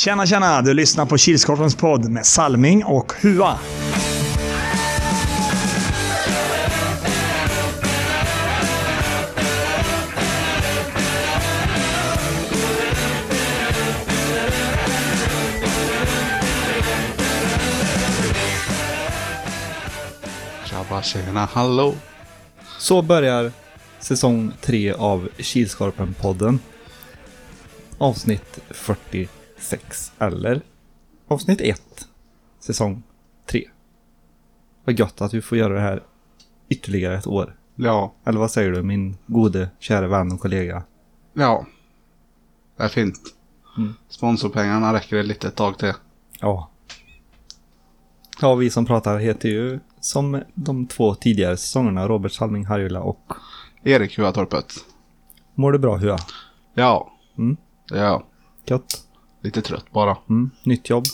Tjena, tjena! Du lyssnar på Kilskorpens podd med Salming och Hua. Tjabba tjena, hallå! Så börjar säsong 3 av Kilskorpen-podden. Avsnitt 46, eller avsnitt 1, säsong 3. Vad gött att vi får göra det här ytterligare ett år. Ja, Eller vad säger du, min gode, kära vän och kollega? ja. Det är fint. Mm. Sponsorpengarna räcker det lite ett tag till. Ja. Ja, vi som pratar heter ju som de två tidigare säsongerna Robert Salming Harjula och Erik Huatorpet. Mår du bra Hua? Ja. Mm. Ja. Gött? Lite trött bara. Mm. Nytt jobb?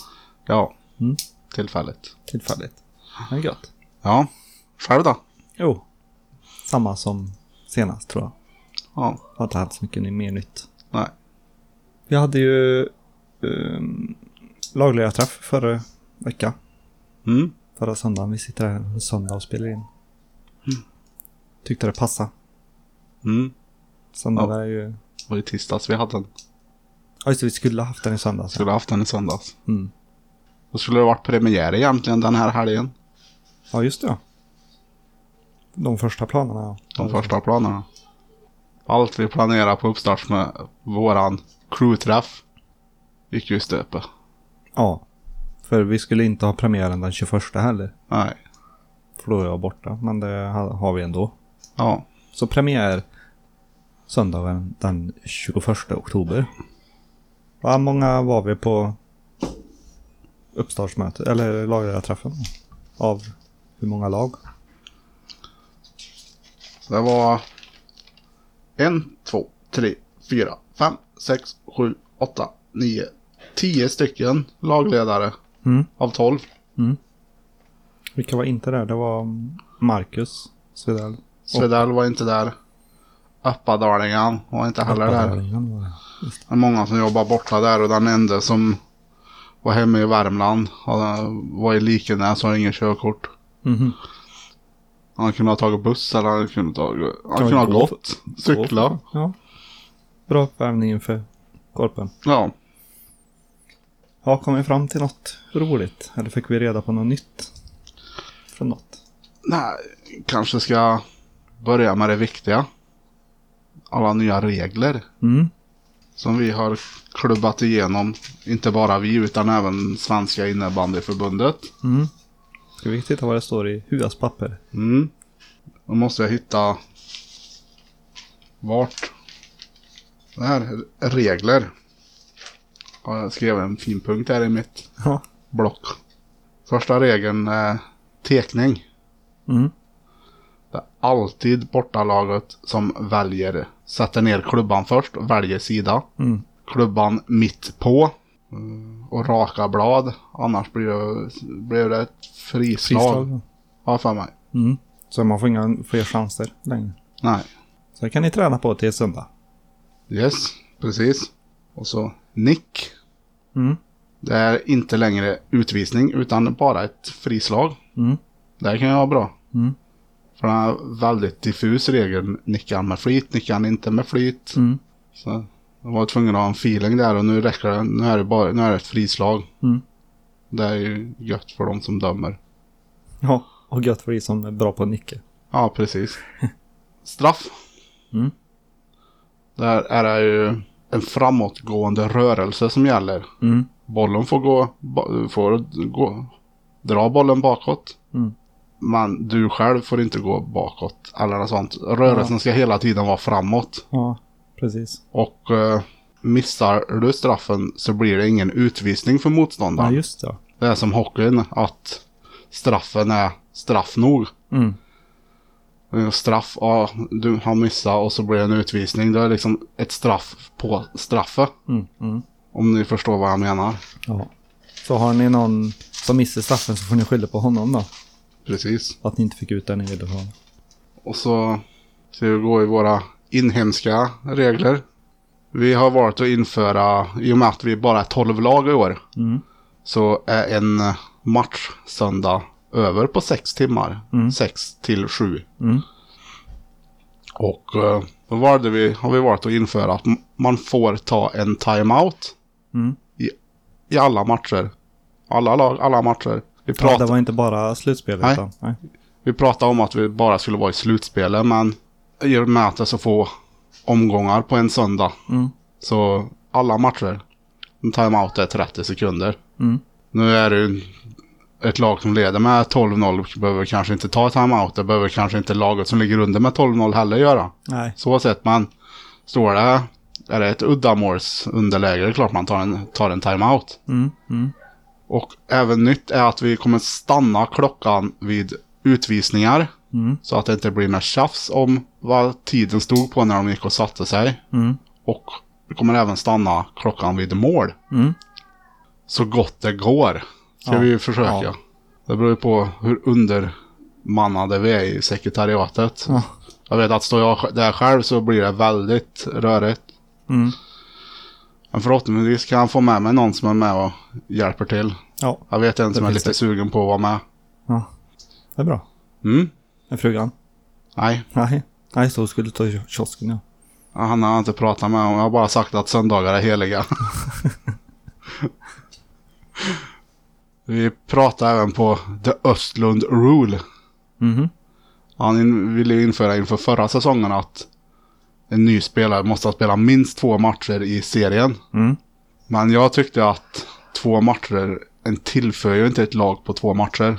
Ja. Mm. Tillfälligt. Tillfälligt. Men gött. Ja. Själv då? Jo. Samma som senast tror jag. Ja. Har inte haft så mycket mer nytt. Nej. Vi hade ju um, lagliga träff förra veckan. Mm. Förra söndagen. Vi sitter här söndag och spelar in. Tyckte det passade. Mm. Söndag Ja. är ju... Det var i tisdags vi hade den. Ja just det, vi skulle ha haft den i söndags. Skulle haft den i söndags. Mm. Då skulle det varit premiär egentligen den här helgen. Ja just det ja. De första planerna ja. De första planerna. Allt vi planerar på uppstart med våran crewträff gick ju i stöpe. Ja. För vi skulle inte ha premiären den 21 heller. Nej. För då är jag borta. Men det ha- har vi ändå. Ja. Så premiär söndagen den 21 oktober. Vad många var vi på uppstartsmötet, eller lagrarträffen? Av hur många lag? Det var en, två, tre, fyra, fem, sex, sju, åtta, nio, tio stycken lagledare Mm. av tolv. Vilka var inte där? Det var Marcus Svedell. Svedell var inte där. Uppadalingen var inte heller där. Det. Är många som jobbar borta där och den enda som var hemma i Värmland han var i Likenäs och har ingen körkort. Mhm. Han kunde ha tagit buss eller han kunde tagit, han kunde ha gå. gått. Cykla. Ja. Bra uppvärmning inför korpen. Ja. Ja, kom vi fram till något roligt? Eller fick vi reda på något nytt? Från något? Nej, kanske ska börja med det viktiga. Alla nya regler Mm. Som vi har klubbat igenom. Inte bara vi utan även Svenska innebandyförbundet. Mm. Ska vi titta vad det står i Huas papper? Mm. Då måste jag hitta vart. Det här är regler. Ja, Jag skrev en fin punkt här i mitt Ja. block. Första regeln är tekning. Mm. Det är alltid bortalaget som väljer, sätter ner klubban först och väljer sida. Mm. Klubban mitt på. Mm, Och raka blad. Annars blir det, blir det ett frislag. Frislag. Ja, för mig. Mm. Så man får inga fler chanser längre. Nej. Så det kan ni träna på till söndag. Yes, precis. Och så nick. Mm. Det är inte längre utvisning utan bara ett frislag. Mm. Det kan ju vara bra. Mm. För den är väldigt diffus regel. Nickar han med flit, nickar han inte med flit. Mm. Så jag var tvungen att ha en feeling där och nu räcker det. Nu är det, bara, nu är det ett frislag. Mm. Det är ju gött för de som dömer. Ja, och gött för er som är bra på att nicka. Ja, precis. Straff. Mm. Där är det ju en framåtgående rörelse som gäller. Mm. Bollen får gå, får gå, dra bollen bakåt. Mm. Men du själv får inte gå bakåt eller något sånt. Rörelsen ska hela tiden vara framåt. Ja, precis. Och eh, missar du straffen så blir det ingen utvisning för Ja, motståndaren. just det. Det är som hockeyn att straffen är straff nog. Mm. Eh, Straff, ja, du har missat och så blir det en utvisning. Det är liksom ett straff på straffet. Mm. Mm. Om ni förstår vad jag menar. Ja. Så har ni någon som missar straffen så får ni skylla på honom då. Precis. Att ni inte fick ut den ni ville ha. Och så ska vi gå i våra inhemska regler. Vi har valt att införa, i och med att vi bara är 12 lag i år, Mm. så är en match söndag över på 6 timmar. Mm. 6 till 7. Mm. Och eh, då valde vi, har vi valt att införa att man får ta en timeout Mm. i, i alla matcher. Alla lag, alla matcher. Vi Ja, pratade, det var inte bara slutspel Nej. utan... Nej. vi pratade om att vi bara skulle vara i slutspelet, men i och med att det är så få omgångar på en söndag. Mm. Så alla matcher, en timeout är 30 sekunder. Mm. Nu är det ett lag som leder med 12-0 behöver kanske inte ta timeout. Det behöver kanske inte laget som ligger under med 12-0 heller göra. Nej. Så sett, men står det, är det ett uddamåls underläge, det är klart man tar en, tar en timeout. Mm. Mm. Och även nytt är att vi kommer stanna klockan vid utvisningar. Mm. Så att det inte blir något tjafs om vad tiden stod på när de gick och satte sig. Mm. Och vi kommer även stanna klockan vid mål. Mm. Så gott det går. Ska Ja. vi försöka. Ja. Det beror ju på hur undermannade vi är i sekretariatet. Ja. Jag vet att står jag där själv så blir det väldigt rörigt. Mm. Men förhoppningsvis kan jag få med mig någon som är med och hjälper till. Ja. Jag vet en som är lite det. sugen på att vara med. ja. Det är bra. Mm? Är frugan? Nej, Nej. Nej, så skulle ta i kiosken ja. han har jag inte pratat med om. Jag har bara sagt att söndagar är heliga. Vi pratar även på The Östlund Rule. Mhm. Han in, ville införa inför förra säsongen att en ny spelare måste ha spelat minst två matcher i serien. Mm. Men jag tyckte att två matcher, en tillför ju inte ett lag på två matcher.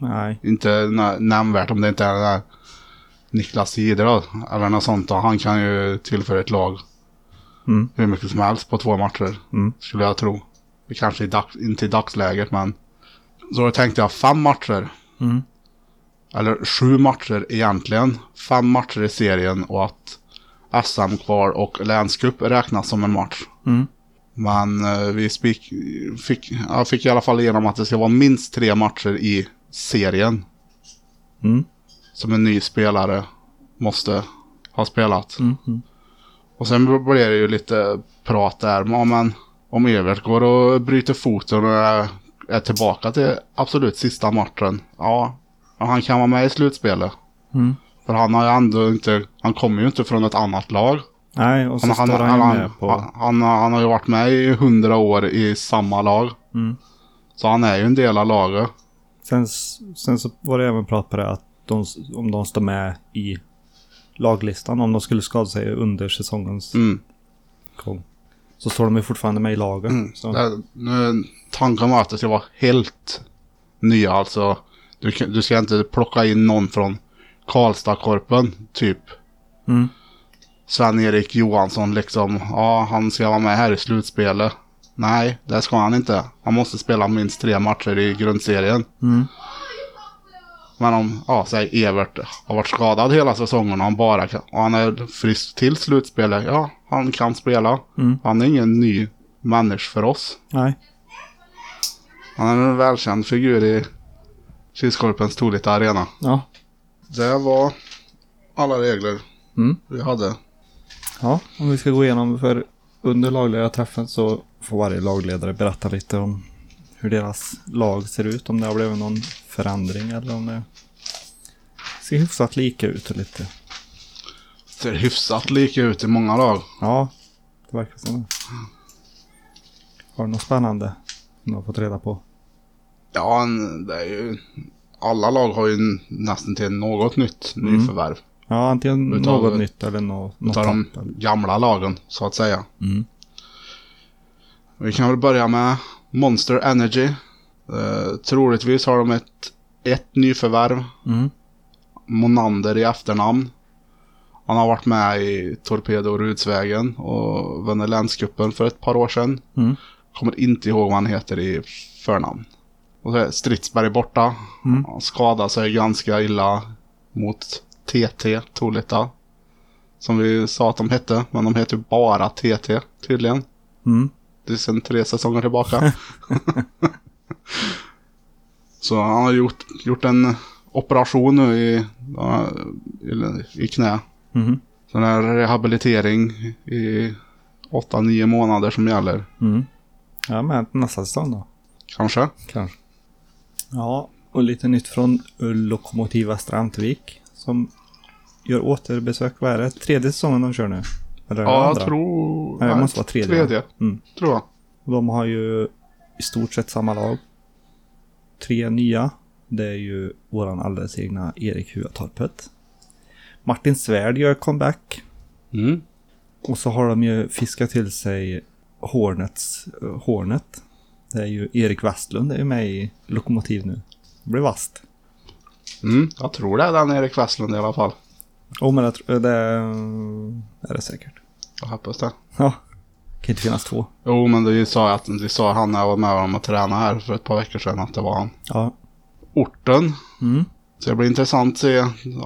Nej. Inte nä- nämnvärt om det inte är den där Niklas Jihde då, eller något sånt. Då. Han kan ju tillföra ett lag Mm. hur mycket som helst på två matcher. Mm. Skulle jag tro. Kanske i dag, inte i dagsläget men. Så då tänkte jag fem matcher. Mm. Eller sju matcher egentligen. Fem matcher i serien och att SM kvar och länscup räknas som en match. Mm. Men eh, vi spik, fick, jag fick i alla fall igenom att det ska vara minst tre matcher i serien. Mm. Som en ny spelare måste ha spelat. Mm. Mm. Och sen blev det ju lite prat där. Ja, men om Evert går och bryter foten och är, är tillbaka till absolut sista matchen. Ja, ja, han kan vara med i slutspelet. Mm. För han har ju ändå inte, han kommer ju inte från ett annat lag. Nej, och så Han, står han, han, med på... han, han, han har ju varit med i hundra år i samma lag. Mm. Så han är ju en del av laget. Sen, sen så var det även prat på det att de, om de står med i laglistan, om de skulle skada sig under säsongens Mm. gång. Så står de ju fortfarande med i laget. Så. Det, nu, tanken var att det ska vara helt nya. Alltså, du, du ska inte plocka in någon från Karlstadkorpen, typ. Mm. Sven-Erik Johansson liksom. Ja, han ska vara med här i slutspelet. Nej, det ska han inte. Han måste spela minst tre matcher i grundserien. Mm. Men om, ja, säg Evert har varit skadad hela säsongen och han bara kan, och han är frisk till slutspelet. Ja, han kan spela. Mm. Han är ingen ny människa för oss. Nej. Han är en välkänd figur i Kilskorpens Tolita Arena. Ja. Det var alla regler Mm. vi hade. Ja, om vi ska gå igenom för under lagledarträffen så får varje lagledare berätta lite om hur deras lag ser ut. Om det har blivit någon förändring eller om det ser hyfsat lika ut och lite. Ser hyfsat lika ut i många lag. Ja, det verkar som det. Har du något spännande som du har fått reda på? Ja, det är ju... Alla lag har ju nästan till något nytt Mm. nyförvärv. Ja, antingen Utav- något nytt eller något, något Utav de gamla lagen, så att säga. Mm. Vi kan väl börja med Monster Energy. Eh, troligtvis har de ett, ett nyförvärv. Mm. Monander i efternamn. Han har varit med i Torpedo och Rudsvägen och vunnit länscupen för ett par år sedan. Mm. Kommer inte ihåg vad han heter i förnamn. Och så är Stridsberg borta. Mm. Han skadade sig ganska illa mot TT, Tolita. Som vi sa att de hette, men de heter ju bara TT tydligen. Mm. Det är sedan tre säsonger tillbaka. så han har gjort, gjort en operation nu i, i, i knä. Mhm. Sån här rehabilitering i åtta, nio månader som gäller. Mm. Ja, men nästa säsong då. Kanske. Kanske. Ja, och lite nytt från Lokomotiva Strandvik. Som gör återbesök. Vad är det? Tredje säsongen de kör nu? Eller Ja, jag tror... Nej, det måste vara tredje. Tredje, Mm. tror jag. De har ju i stort sett samma lag. Tre nya. Det är ju våran alldeles egna Erik Huatorpet. Martin Svärd gör comeback. Mm. Och så har de ju fiskat till sig Hornets, eh, Hornet. Det är ju Erik Westlund, det är ju med i Lokomotiv nu. Det blir vast. Mm. Jag tror det är den Erik Westlund i alla fall. Oh, men det, det är det säkert. Jag hoppas det. Ja, kan inte finnas två. Jo, men det sa, att, det sa han när jag var med honom och tränade här för ett par veckor sedan att det var han. Ja. Orten. Mm. Så det blir intressant att se.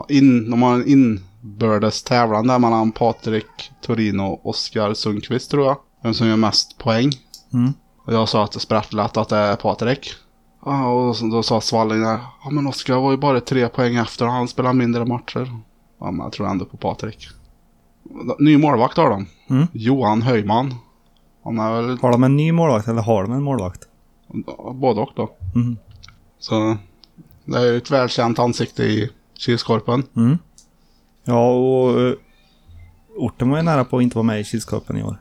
In, de har en inbördes tävlan där mellan Patrik Torino och Oskar Sundqvist tror jag. Vem som gör mest poäng. Mm. Och jag sa att det sprattlat att det är Patrik. Och då sa Svalling. Ja, men Oskar var ju bara tre poäng efter. Han spelar mindre matcher. Ja, men jag tror ändå på Patrik. Ny målvakt har de. Mm. Johan Höjman. Han är väl Har de en ny målvakt eller har de en målvakt? både och då. Mm. Så det är ju ett välkänt ansikte i Kilskorpen. Mm. Ja, och uh, orten var ju nära på att inte vara med i Kilskorpen i år.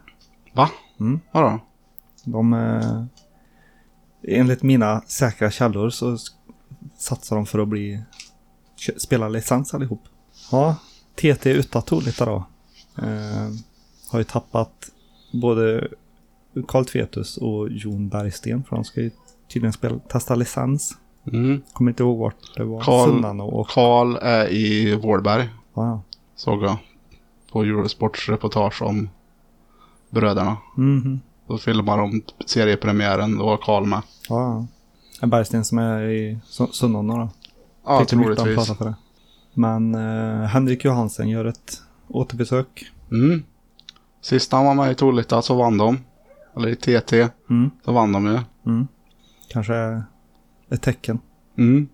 Va? Mm. Vadå? De, eh, enligt mina säkra källor så satsar de för att bli kö- spela licens allihop. Ja, TT Utato lite då. Eh, har ju tappat både Karl Tvetus och Jon Bergsten för de ska ju tydligen spela, testa licens. Mm. Kommer inte ihåg vart det var. Karl- och, Karl är i Vårberg. ja. Såg jag. På Eurosports reportage om bröderna. Mhm. Då filmar de seriepremiären. Då var Karl med. ja, ja. En Bergsten som är i Su- Sunnan då. Ja, troligtvis. för det. Men eh, Henrik Johansen gör ett återbesök. Mm. Sist han var med i Tolita så vann de. Eller i TT. Mm. Så vann de ju. Mm. Kanske ett tecken. Mm.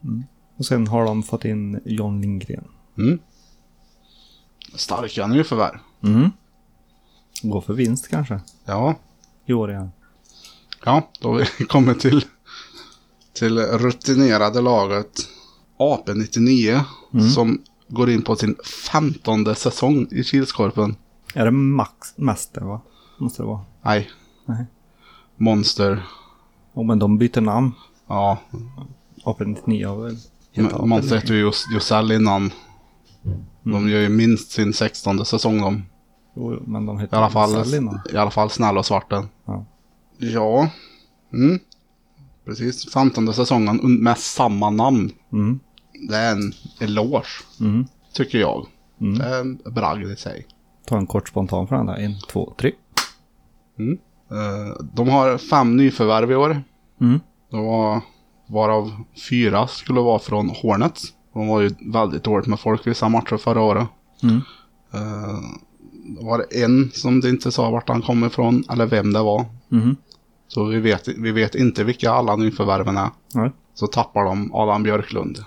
Och sen har de fått in John Lindgren. Mm. Starka nyförvärv. Mm. Gå för vinst kanske. Ja. År igen. Ja, då har vi kommit till, till rutinerade laget AP99 som går in på sin femtonde säsong i Kilskorpen. Är det Max Mäster va? Måste det vara. Nej. Nej. Monster. Oh, men de byter namn. Ja, AP99 har väl Monster AP99. hette ju Jos- Josell innan. De gör ju minst sin sextonde säsong de. Jo, men de I heter alla fall, Sall innan. i alla fall Snäll och Svarten. Ja. Ja. Mm. Precis, femtonde säsongen un- med samma namn. Mm. Det är en eloge, Mm. tycker jag. Mm. Det är en bragd i sig. Ta en kort spontan för den där. En, två, tre. Eh, De har fem nyförvärv i år. Mm. De var, varav fyra skulle vara från Hornets. De var ju väldigt dåligt med folk vissa matcher förra året. Mm. Eh, Det var en som det inte sa vart han kom ifrån eller vem det var. Mm. Så vi vet, vi vet inte vilka alla nyförvärven är. Nej. Så tappar de Adam Björklund.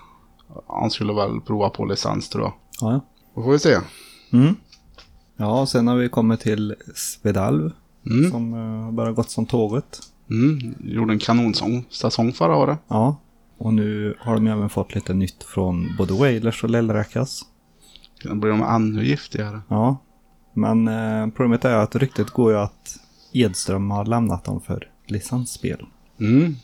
Han skulle väl prova på licens tror jag. Ja, ja. Då får vi se. Mm. Ja, och sen har vi kommit till Svedalv. Mm. Som uh, bara gått som tåget. Mm. Gjorde en kanonsång säsong förra året. Ja. Och nu har de även fått lite nytt från både Wailers och Lellräkas. Då blir de ännu giftigare. Ja. Men eh, problemet är att ryktet går ju att Edström har lämnat dem för licensspel. Mm.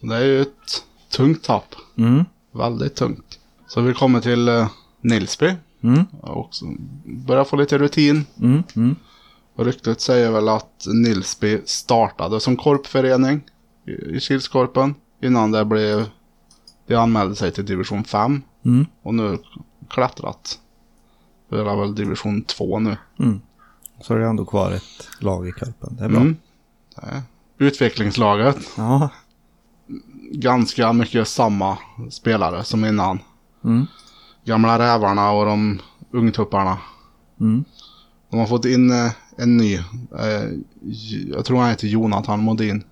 Det är ju ett tungt tapp. Mm. Väldigt tungt. Så vi kommer till uh, Nilsby. Mm. Och börjar få lite rutin. Mm. Mm. Och ryktet säger väl att Nilsby startade som korpförening i, i Kilskorpen. Innan det blev... De anmälde sig till division 5. Mm. Och nu klättrat. Det är väl division 2 nu. Mm. Så är det ändå kvar ett lag i Karpen. Det är bra. Mm. Det Utvecklingslaget. Ja. Ganska mycket samma spelare som innan. Mm. Gamla rävarna och de ungtupparna. Mm. De har fått in eh, en ny. Eh, jag tror han heter Jonathan Modin.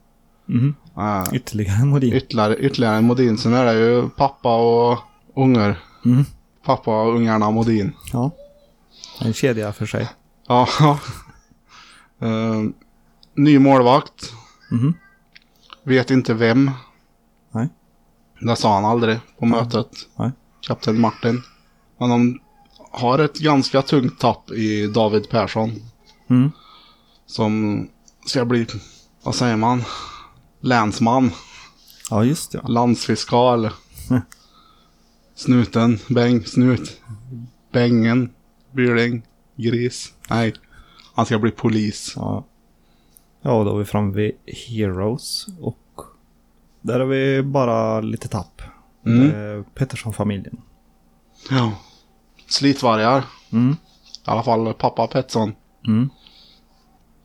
Mm. Eh, Ytterligare en Modin. ytterligare, ytterligare en Modin. Sen är det ju pappa och ungar. Mm. Pappa och ungarna Modin. Ja. En kedja för sig. Ja, Eh, ny målvakt. Mhm. Vet inte vem. Nej. Det sa han aldrig på mötet. Nej. Kapten Martin. Men de har ett ganska tungt tapp i David Persson. Mm. Som ska bli, vad säger man? Länsman. Ja, just det. ja. Landsfiskal. Mm. Snuten. Bäng. Snut. Bängen. Byling. Gris. Nej. Han ska bli polis. Ja. Ja, då är vi framme vid Heroes och där har vi bara lite tapp. Mm. Eh, Pettersson-familjen. Ja. Slitvargar. Mm. I alla fall pappa Pettersson. Mm.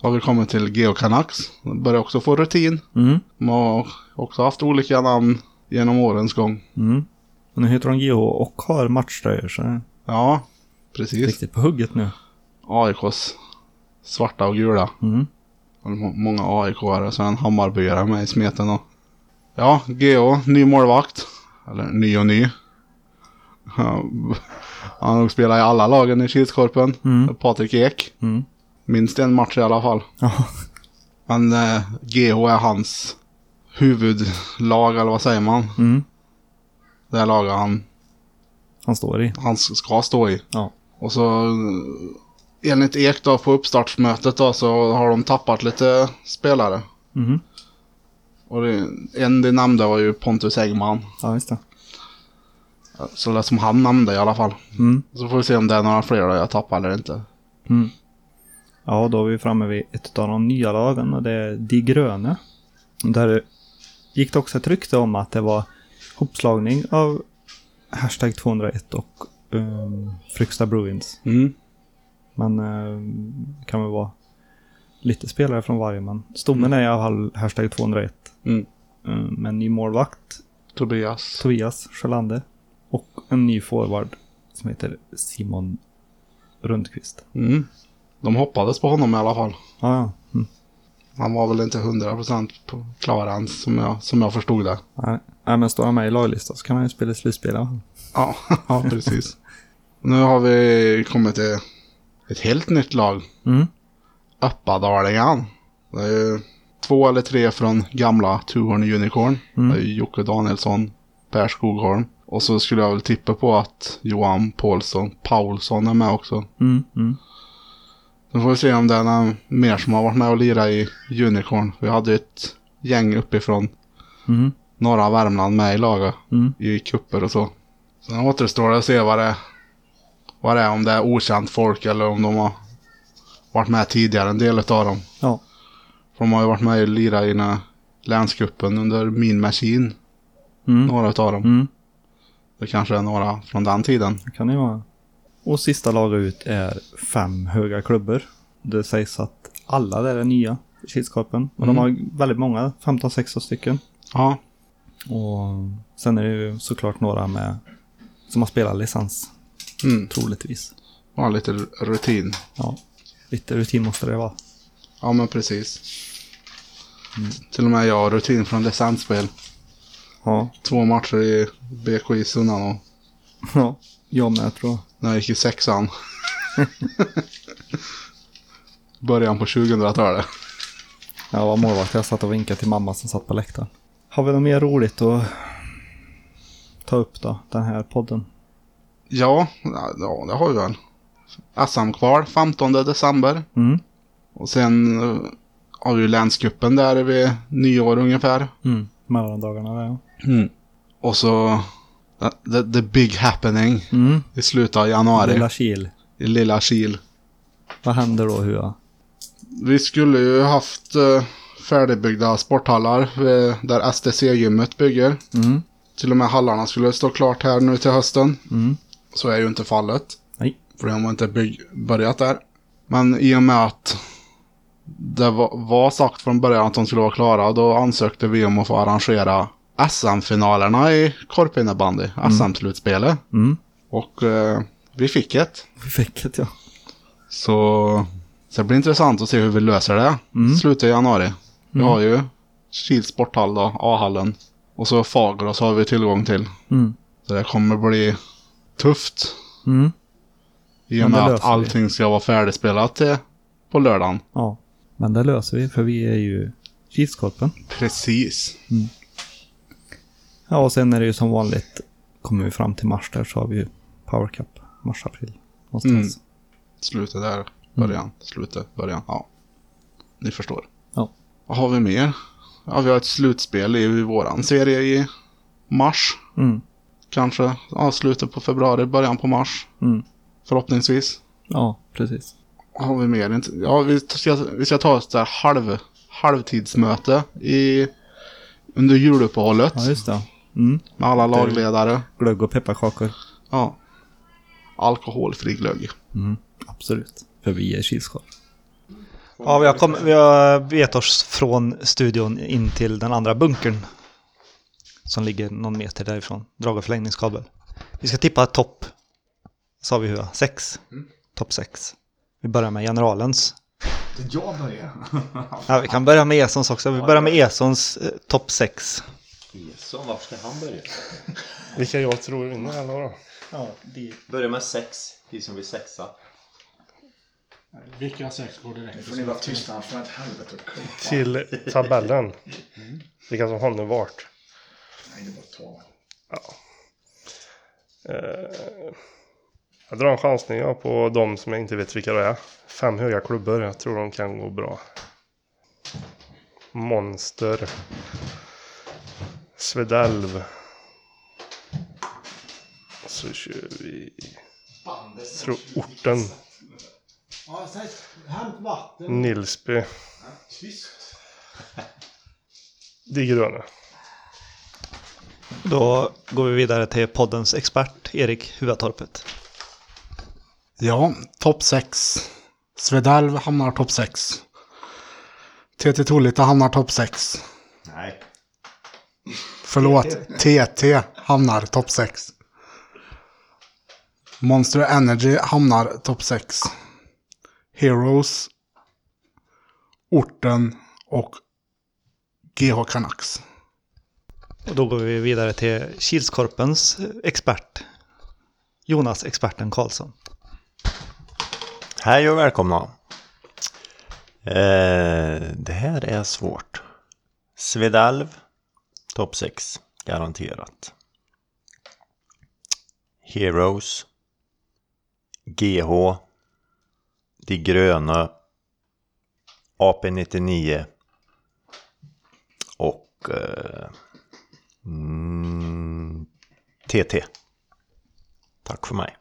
Har vi kommit till Geo Canucks. De börjar också få rutin. Mm. De har också haft olika namn genom årens gång. Mm. Och nu heter de GH och har matchtröjor så Ja, precis. riktigt på hugget nu. AIKs svarta och gula. Mm. Många AIK-are, så en Hammarbyare med i smeten och... Ja, Geo, ny målvakt. Eller ny och ny. Han har nog spelat i alla lagen i Kilskorpen. Mm. Patrik Ek. Mm. Minst en match i alla fall. Men eh, GH är hans huvudlag, eller vad säger man? Mm. Det laget han, Han står i. han ska stå i. Ja. Och så enligt Ek då på uppstartsmötet då så har de tappat lite spelare. Mhm. Och det, en de nämnde var ju Pontus Engman. Ja, just det. Så det som han nämnde i alla fall. Mm. Så får vi se om det är några fler jag tappar eller inte. Mm. Ja, då är vi framme vid ett av de nya lagen och det är De Gröne. Där gick det också ett rykte om att det var hopslagning av hashtag 201 och um, Fryksta Bruins. Mm. Men det kan väl vara lite spelare från varje, men stommen är i alla fall hashtag 201. Mm. Um, med en ny målvakt, Tobias. Tobias Sjölander. Och en ny forward som heter Simon Rundqvist. Mm. De hoppades på honom i alla fall. Ja, ja. Mm. Han var väl inte 100% på klar än som jag, som jag förstod det. Nej, nej, men står han med i laglistan så kan han ju spela slutspel. Ja, ja precis. Nu har vi kommit till ett helt nytt lag. Mm. Uppadalingen. Det är ju två eller tre från gamla Tuhorn Unicorn. Mm. Det är Jocke Danielsson, Per Skogholm. Och så skulle jag väl tippa på att Johan Paulsson, Paulsson är med också. Mm. Mm. Får vi se om det är någon mer som har varit med och lirat i Unicorn. Vi hade ett gäng uppifrån Mm. norra Värmland med i laget. Mm. i kupper och så. Sen återstår det att se vad det är. Vad det är, om det är okänt folk eller om de har varit med tidigare, en del av dem. Ja. För de har ju varit med och lirat i den här länskuppen under Min Machine, Mm. några av dem. Mm. Det kanske är några från den tiden. Det kan det vara. Och sista laget ut är fem höga klubbor. Det sägs att alla där är nya i Kilskorpen. Och Mm. de har väldigt många, 15-16 stycken. Ja, Och sen är det ju såklart några med som har spelat licens, mm. troligtvis. ja lite rutin. Ja, lite rutin måste det vara. Ja, men precis. Till och med jag har rutin från licensspel. Ja, Två matcher i BKI Sunnanå. ja. jag med tror jag. När jag gick i sexan. Början på 2000-talet. Jag var målvakt, jag satt och vinkade till mamma som satt på läktaren. Har vi något mer roligt att ta upp då, den här podden? Ja, ja, det har vi väl. SM-kval 15 december. Mm. Och sen eh, har vi ju länscupen där vid nyår ungefär. Mm. Mellandagarna där ja. Och så the, the, big happening Mm. i slutet av januari. Lilla Kil. I lilla Kil. Vad händer då Hua? Vi skulle ju haft uh, färdigbyggda sporthallar eh, där STC-gymmet bygger. Mm. Till och med hallarna skulle stå klart här nu till hösten. Mm. Så är ju inte fallet. Nej. För de har inte bygg- börjat där. Men i och med att det var, var sagt från början att de skulle vara klara, då ansökte vi om att få arrangera SM-finalerna i korpinnebandy, SM-slutspelet. Mm. Och eh, vi fick ett. Vi fick ett ja. Så, så det blir intressant att se hur vi löser det. Mm. Slutet av januari. Vi Mm. har ju Kils sporthall då, A-hallen. Och så Fagerås har vi tillgång till. Mm. Så det kommer bli tufft. Mm. I och med att löser vi. allting ska vara färdigspelat till, på lördagen. Ja. Men det löser vi för vi är ju Kilskorpen. Precis. Ja, och sen är det ju som vanligt, kommer vi fram till mars där så har vi ju Power Cup, mars-april. Någonstans. Slutet där. Början. Slutet. Början. Ja. Ni förstår. Ja. Vad har vi mer? Ja, vi har ett slutspel i våran serie i mars. Mm. Kanske. Ja, slutet på februari, början på mars. Mm. Förhoppningsvis. Ja, precis. Har vi mer? Inte- Ja, vi ska, vi ska ta ett där halv, halvtidsmöte i, under juluppehållet. Ja, just det. Mm. Med alla lagledare. Glögg och pepparkakor. Ja. Alkoholfri glögg. Absolut. För vi är Kilskorp. Ja, vi har, kom, vi har begett oss från studion in till den andra bunkern. Som ligger någon meter därifrån. Drag och förlängningskabel. Vi ska tippa topp, sa vi hur, sex. Topp sex. Vi börjar med generalens. Jag börjar. Ja, vi kan börja med Esons också. Vi börjar med Esons eh, topp sex. Så varför ska han börja? Vilka jag tror vinner alla då? Börja med sex. Vi som vill sexa. Vilka sex går direkt? får ni vara tysta för ett helvete. Till tabellen. Vilka som har nu vart. Nej, det var ta. Eh, jag drar en chansning ja, på de som jag inte vet vilka det är. Fem höga klubbor. Jag tror de kan gå bra. Monster. Svedalv. Så kör vi... Tror orten. Ja. Nilsby. De gröna. Då går vi vidare till poddens expert, Erik Huvatorpet. Ja, topp 6. Svedalv hamnar topp 6. TT Tullita hamnar topp 6. Nej. Förlåt, TT hamnar topp 6. Monster Energy hamnar topp 6. Heroes, Orten och GH Canucks. Och då går vi vidare till Kilskorpens expert, Jonas experten Karlsson. Hej och välkomna. Eh, det här är svårt. Svedalv, topp 6, garanterat. Heroes, GH, De gröna, AP99 och eh, mm, TT. Tack för mig.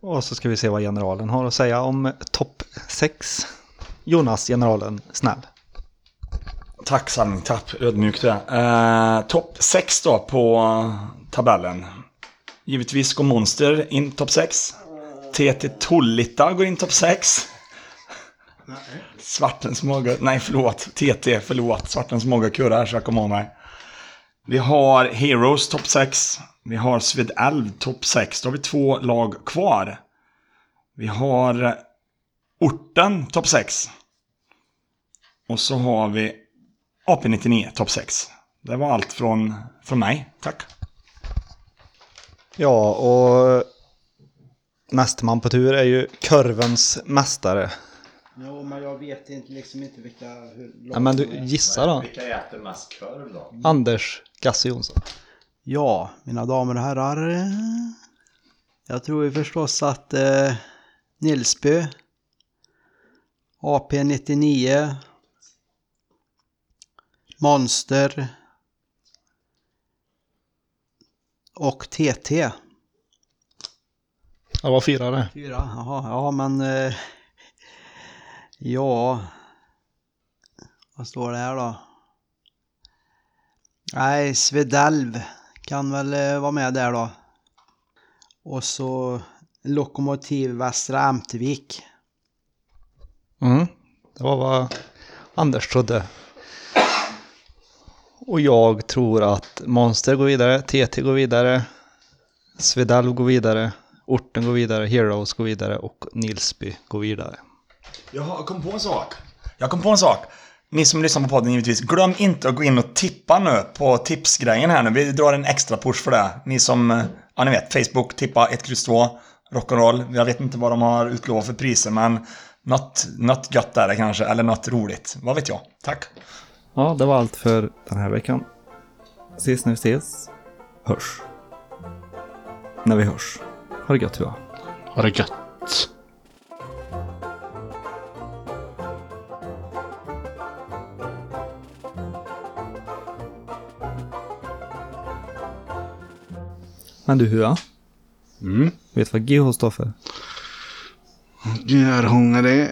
Och så ska vi se vad generalen har att säga om topp 6. Jonas, generalen, snäll. Tack Salming, tapp. Ödmjukt det. Eh, topp 6 då på tabellen. Givetvis går Monster in topp 6. TT Tullita går in topp 6. Svartens måga, nej förlåt, TT, förlåt. Svartens måga kurrar så jag kommer ihåg mig. Vi har Heroes topp 6. Vi har Svedalv topp 6. Då har vi två lag kvar. Vi har Orten topp 6. Och så har vi AP99 topp 6. Det var allt från, från mig. Tack. Ja, och nästa man på tur är ju kurvens mästare. Jo, men jag vet inte liksom inte vilka... Hur Ja, men du gissa då. Vilka äter mest korv då? Anders Gasse Jonsson. Ja, mina damer och herrar. Jag tror ju förstås att eh, Nilsby, AP99, Monster och TT. Det var fyra det. Fyra, jaha, ja men... Eh, ja... Vad står det här då? Nej, Svedalv kan väl eh, vara med där då. Och så Lokomotiv Västra Amtvik. Mm. Det var vad Anders trodde. Och jag tror att Monster går vidare, TT går vidare, Svedalv går vidare, Orten går vidare, Heroes går vidare och Nilsby går vidare. Jag kom på en sak. Jag kom på en sak. Ni som lyssnar på podden givetvis, glöm inte att gå in och tippa nu på tipsgrejen här nu. Vi drar en extra push för det. Ni som, eh, ja ni vet, Facebook, tippa 1, X, 2, rock'n'roll. Jag vet inte vad de har utlovat för priser men något, något gött är det kanske, eller något roligt. Vad vet jag. Tack. Ja, det var allt för den här veckan. Ses när vi ses. Hörs. När vi hörs. Ha det gött, Tua. Ha det gött. Men du Hua. Mm. Vet du vad GH står för? Gärhångare.